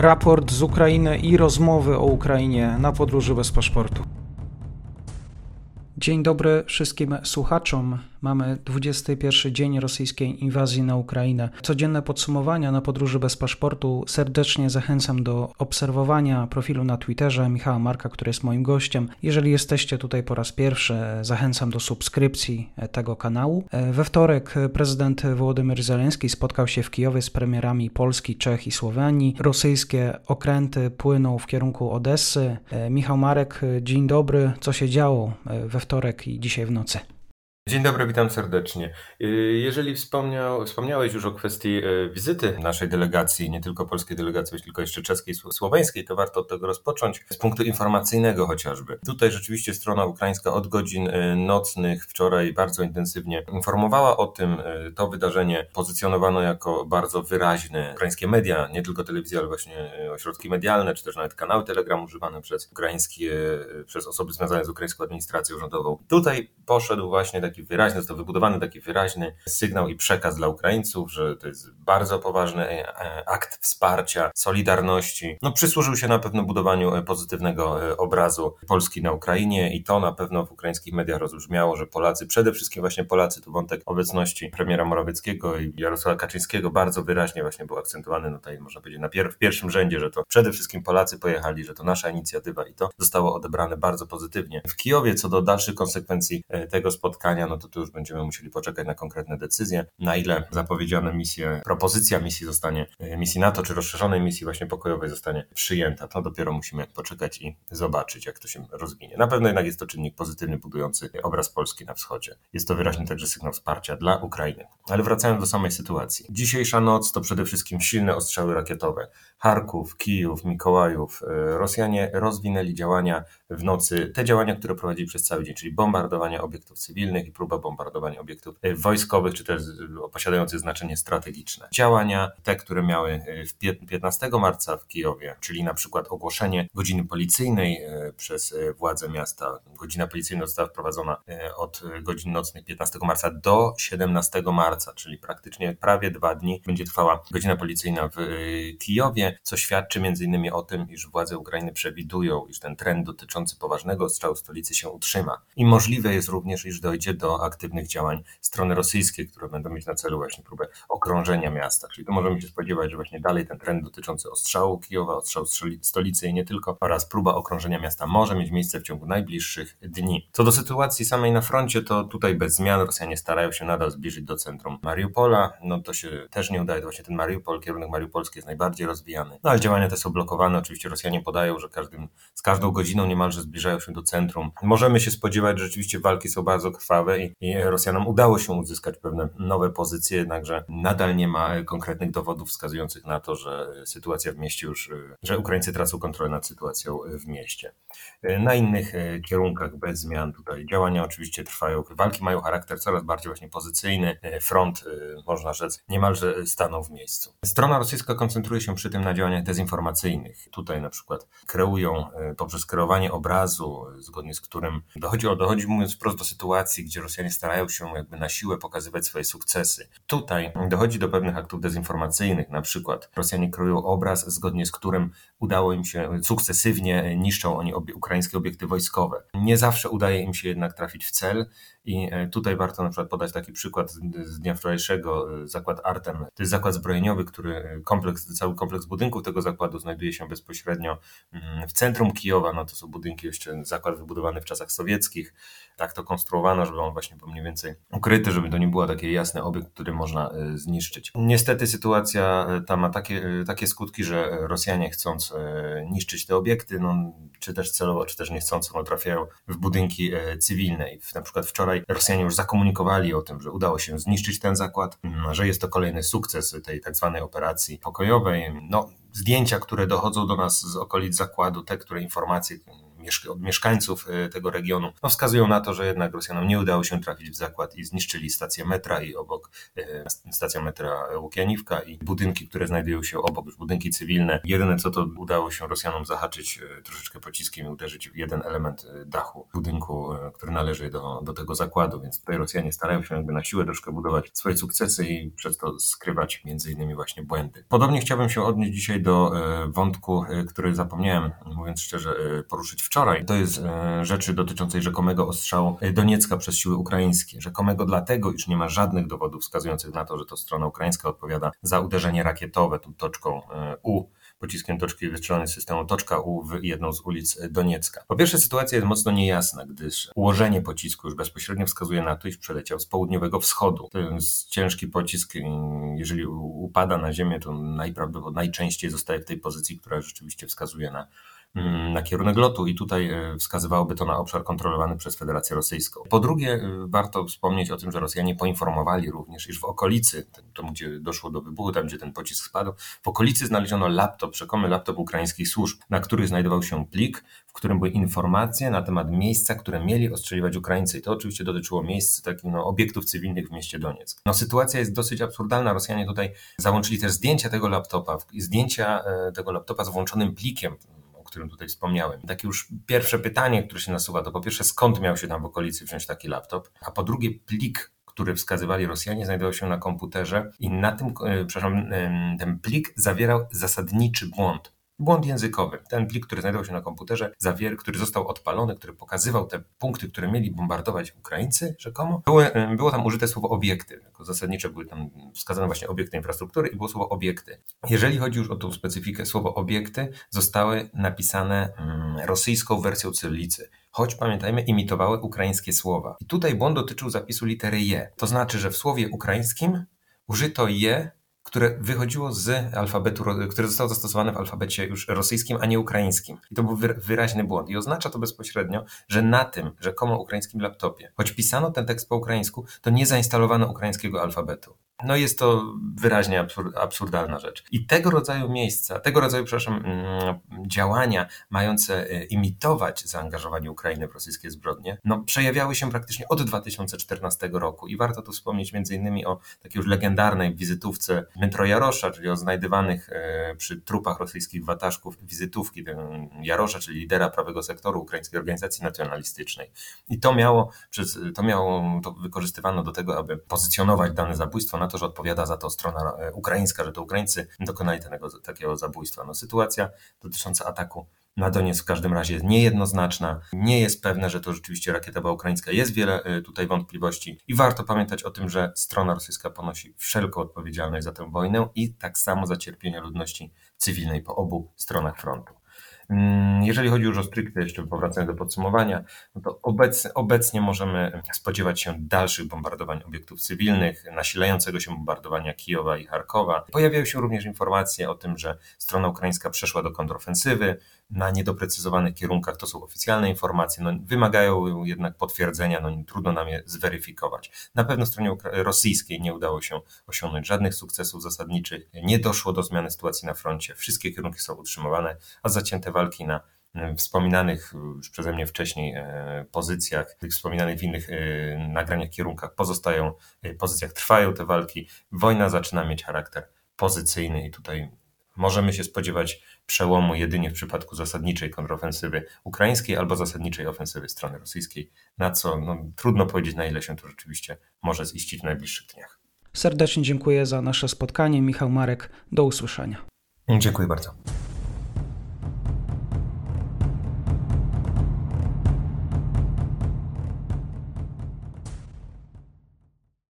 raport z Ukrainy i rozmowy o Ukrainie na podróży bez paszportu. Dzień dobry wszystkim słuchaczom. Mamy 21 dzień rosyjskiej inwazji na Ukrainę. Codzienne podsumowania na podróży bez paszportu. Serdecznie zachęcam do obserwowania profilu na Twitterze Michała Marka, który jest moim gościem. Jeżeli jesteście tutaj po raz pierwszy, zachęcam do subskrypcji tego kanału. We wtorek prezydent Wołodymyr Zeleński spotkał się w Kijowie z premierami Polski, Czech i Słowenii. Rosyjskie okręty płyną w kierunku Odessy. Michał Marek, dzień dobry. Co się działo we wtorek i dzisiaj w nocy? Dzień dobry, witam serdecznie. Y, jeżeli wspomniał, wspomniałeś już o kwestii y, wizyty naszej delegacji, nie tylko polskiej delegacji, tylko jeszcze czeskiej, słoweńskiej, to warto od tego rozpocząć z punktu informacyjnego chociażby. Tutaj rzeczywiście strona ukraińska od godzin y, nocnych wczoraj bardzo intensywnie informowała o tym. To wydarzenie pozycjonowano jako bardzo wyraźne. Ukraińskie media, nie tylko telewizja, ale właśnie ośrodki medialne, czy też nawet kanały Telegram używane przez ukraińskie, przez osoby związane z ukraińską administracją rządową. Tutaj poszedł właśnie taki taki wyraźny, został wybudowany taki wyraźny sygnał i przekaz dla Ukraińców, że to jest bardzo poważny e, akt wsparcia, solidarności. No, przysłużył się na pewno budowaniu e, pozytywnego e, obrazu Polski na Ukrainie i to na pewno w ukraińskich mediach rozbrzmiało, że Polacy, przede wszystkim właśnie Polacy, tu wątek obecności premiera Morawieckiego i Jarosława Kaczyńskiego bardzo wyraźnie właśnie był akcentowany, no tutaj można powiedzieć na pier w pierwszym rzędzie, że to przede wszystkim Polacy pojechali, że to nasza inicjatywa i to zostało odebrane bardzo pozytywnie. W Kijowie co do dalszych konsekwencji tego spotkania, no to tu już będziemy musieli poczekać na konkretne decyzje, na ile zapowiedziana misja, propozycja misji zostanie, e, misji NATO, czy rozszerzonej misji właśnie pokojowej zostanie przyjęta. To dopiero musimy poczekać i zobaczyć, jak to się rozwinie. Na pewno jednak jest to czynnik pozytywny, budujący obraz Polski na wschodzie. Jest to wyraźny także sygnał wsparcia dla Ukrainy. Ale wracając do samej sytuacji. Dzisiejsza noc to przede wszystkim silne ostrzały rakietowe. Charków, Kijów, Mikołajów. E, Rosjanie rozwinęli działania w nocy, te działania, które prowadzili przez cały dzień, czyli bombardowanie obiektów cywilnych i próba bombardowania obiektów e, wojskowych, czy też e, posiadających znaczenie strategiczne. Działania te, które miały 15 marca w Kijowie, czyli na przykład ogłoszenie godziny policyjnej przez władze miasta. Godzina policyjna została wprowadzona od godzin nocnych 15 marca do 17 marca, czyli praktycznie prawie dwa dni będzie trwała godzina policyjna w Kijowie co świadczy między innymi o tym, iż władze Ukrainy przewidują, iż ten trend dotyczący poważnego ostrzału stolicy się utrzyma. I możliwe jest również, iż dojdzie do aktywnych działań strony rosyjskiej, które będą mieć na celu właśnie próbę okrążenia miasta. Czyli to możemy się spodziewać, że właśnie dalej ten trend dotyczący ostrzału Kijowa, ostrzału stolicy i nie tylko, oraz próba okrążenia miasta może mieć miejsce w ciągu najbliższych dni. Co do sytuacji samej na froncie, to tutaj bez zmian Rosjanie starają się nadal zbliżyć do centrum Mariupola. No to się też nie udaje, właśnie ten Mariupol, kierunek mariupolski jest najbardziej rozwijany no ale działania te są blokowane. Oczywiście Rosjanie podają, że każdym, z każdą godziną niemalże zbliżają się do centrum. Możemy się spodziewać, że rzeczywiście walki są bardzo krwawe i, i Rosjanom udało się uzyskać pewne nowe pozycje, jednakże nadal nie ma konkretnych dowodów wskazujących na to, że sytuacja w mieście już, że Ukraińcy tracą kontrolę nad sytuacją w mieście. Na innych e, kierunkach bez zmian tutaj działania oczywiście trwają. Walki mają charakter coraz bardziej właśnie pozycyjny. E, front, e, można rzec, niemalże stanął w miejscu. Strona rosyjska koncentruje się przy tym na działaniach dezinformacyjnych. Tutaj na przykład kreują poprzez kreowanie obrazu, zgodnie z którym dochodzi, dochodzi mówiąc wprost do sytuacji, gdzie Rosjanie starają się jakby na siłę pokazywać swoje sukcesy. Tutaj dochodzi do pewnych aktów dezinformacyjnych, na przykład Rosjanie kreują obraz, zgodnie z którym udało im się sukcesywnie niszczą oni obie, ukraińskie obiekty wojskowe. Nie zawsze udaje im się jednak trafić w cel i e, tutaj warto na przykład podać taki przykład z dnia wczorajszego, e, zakład Artem. To jest zakład zbrojeniowy, który kompleks, cały kompleks budynków tego zakładu znajduje się bezpośrednio mm, w centrum Kijowa. No to są budynki jeszcze, zakład wybudowany w czasach sowieckich. Tak to konstruowano, żeby on właśnie był mniej więcej ukryty, żeby to nie było taki jasny obiekt, który można e, zniszczyć. Niestety sytuacja ta ma takie, takie skutki, że Rosjanie chcąc niszczyć te obiekty, no, czy też celowo, czy też niechcąco, no, trafiają w budynki cywilne. I na przykład wczoraj Rosjanie już zakomunikowali o tym, że udało się zniszczyć ten zakład, że jest to kolejny sukces tej tak zwanej operacji pokojowej. No, zdjęcia, które dochodzą do nas z okolic zakładu, te, które informacje od mieszkańców tego regionu, no wskazują na to, że jednak Rosjanom nie udało się trafić w zakład i zniszczyli stację metra i obok stacja metra Łukianiwka i budynki, które znajdują się obok, już budynki cywilne. Jedyne co to udało się Rosjanom zahaczyć troszeczkę pociskiem i uderzyć w jeden element dachu budynku, który należy do, do tego zakładu, więc tutaj Rosjanie starają się jakby na siłę troszkę budować swoje sukcesy i przez to skrywać między innymi właśnie błędy. Podobnie chciałbym się odnieść dzisiaj do wątku, który zapomniałem, mówiąc szczerze, poruszyć wczoraj. To jest rzeczy dotyczącej rzekomego ostrzału Doniecka przez siły ukraińskie. Rzekomego dlatego, iż nie ma żadnych dowodów wskazujących na to, że to strona ukraińska odpowiada za uderzenie rakietowe tą toczką U pociskiem toczki wystrzelonej z systemu toczka U w jedną z ulic Doniecka. Po pierwsze, sytuacja jest mocno niejasna, gdyż ułożenie pocisku już bezpośrednio wskazuje na to, iż przeleciał z południowego wschodu. To jest ciężki pocisk, jeżeli upada na ziemię, to najprawdopodobniej najczęściej zostaje w tej pozycji, która rzeczywiście wskazuje na na kierunek lotu i tutaj e, wskazywałoby to na obszar kontrolowany przez Federację Rosyjską. Po drugie, e, warto wspomnieć o tym, że Rosjanie poinformowali również, iż w okolicy, tam gdzie doszło do wybuchu, tam gdzie ten pocisk spadł, w okolicy znaleziono laptop, rzekomy laptop ukraińskich służb, na których znajdował się plik, w którym były informacje na temat miejsca, które mieli ostrzeliwać Ukraińcy. I to oczywiście dotyczyło miejsc takich no, obiektów cywilnych w mieście Donieck. No sytuacja jest dosyć absurdalna. Rosjanie tutaj załączyli też zdjęcia tego laptopa, zdjęcia e, tego laptopa z włączonym plikiem którym tutaj wspomniałem. Takie już pierwsze pytanie, które się nasuwa, to po pierwsze skąd miał się tam w okolicy wziąć taki laptop, a po drugie plik, który wskazywali Rosjanie, znajdował się na komputerze i na tym, e, przepraszam, ten plik zawierał zasadniczy błąd. Błąd językowy. Ten plik, który znajdował się na komputerze, zawier, który został odpalony, który pokazywał te punkty, które mieli bombardować Ukraińcy rzekomo, było, było tam użyte słowo obiekty. Jako były tam wskazane właśnie obiekty infrastruktury i było słowo obiekty. Jeżeli chodzi już o tą specyfikę, słowo obiekty zostały napisane mm, rosyjską wersją cyrylicy choć pamiętajmy, imitowały ukraińskie słowa. I tutaj błąd dotyczył zapisu litery je. To znaczy, że w słowie ukraińskim użyto je które wychodziło z alfabetu, które zostało zastosowane w alfabecie już rosyjskim, a nie ukraińskim. I to był wyraźny błąd. I oznacza to bezpośrednio, że na tym rzekomo ukraińskim laptopie, choć pisano ten tekst po ukraińsku, to nie zainstalowano ukraińskiego alfabetu. No jest to wyraźnie absurdalna rzecz. I tego rodzaju miejsca, tego rodzaju, przepraszam, mm, działania mające e, imitować zaangażowanie Ukrainy w rosyjskie zbrodnie, no przejawiały się praktycznie od 2014 roku. I warto tu wspomnieć między innymi o takiej już legendarnej wizytówce Dmytro Jarosza, czyli o znajdywanych e, przy trupach rosyjskich wataszków wizytówki Jarosza, czyli lidera prawego sektoru Ukraińskiej Organizacji Nacjonalistycznej. I to miało, to miało, to wykorzystywano do tego, aby pozycjonować dane zabójstwo na to, że odpowiada za to strona e, ukraińska, że to Ukraińcy dokonali tego, takiego zabójstwa. No, sytuacja dotycząca ataku na Doniec w każdym razie jest niejednoznaczna. Nie jest pewne, że to rzeczywiście rakieta była ukraińska. Jest wiele e, tutaj wątpliwości i warto pamiętać o tym, że strona rosyjska ponosi wszelką odpowiedzialność za tę wojnę i tak samo za cierpienie ludności cywilnej po obu stronach frontu. Mm, jeżeli chodzi już o stricte, jeszcze powracając do podsumowania, no to obecnie, obecnie możemy spodziewać się dalszych bombardowań obiektów cywilnych, nasilającego się bombardowania Kijowa i Charkowa. Pojawiają się również informacje o tym, że strona ukraińska przeszła do kontrofensywy na niedoprecyzowanych kierunkach. To są oficjalne informacje, no, wymagają jednak potwierdzenia, no, trudno nam je zweryfikować. Na pewno stronie rosyjskiej nie udało się osiągnąć żadnych sukcesów zasadniczych, nie doszło do zmiany sytuacji na froncie, wszystkie kierunki są utrzymywane, a zacięte walki na e, wspominanych już przeze mnie wcześniej e, pozycjach, tych wspominanych w innych e, nagraniach, kierunkach pozostają, pozycjach trwają te walki. Wojna zaczyna mieć charakter pozycyjny i tutaj możemy się spodziewać przełomu jedynie w przypadku zasadniczej kontrofensywy ukraińskiej albo zasadniczej ofensywy strony rosyjskiej, na co no, trudno powiedzieć, na ile się to rzeczywiście może ziścić w najbliższych dniach. Serdecznie dziękuję za nasze spotkanie. Michał Marek, do usłyszenia. Dziękuję bardzo.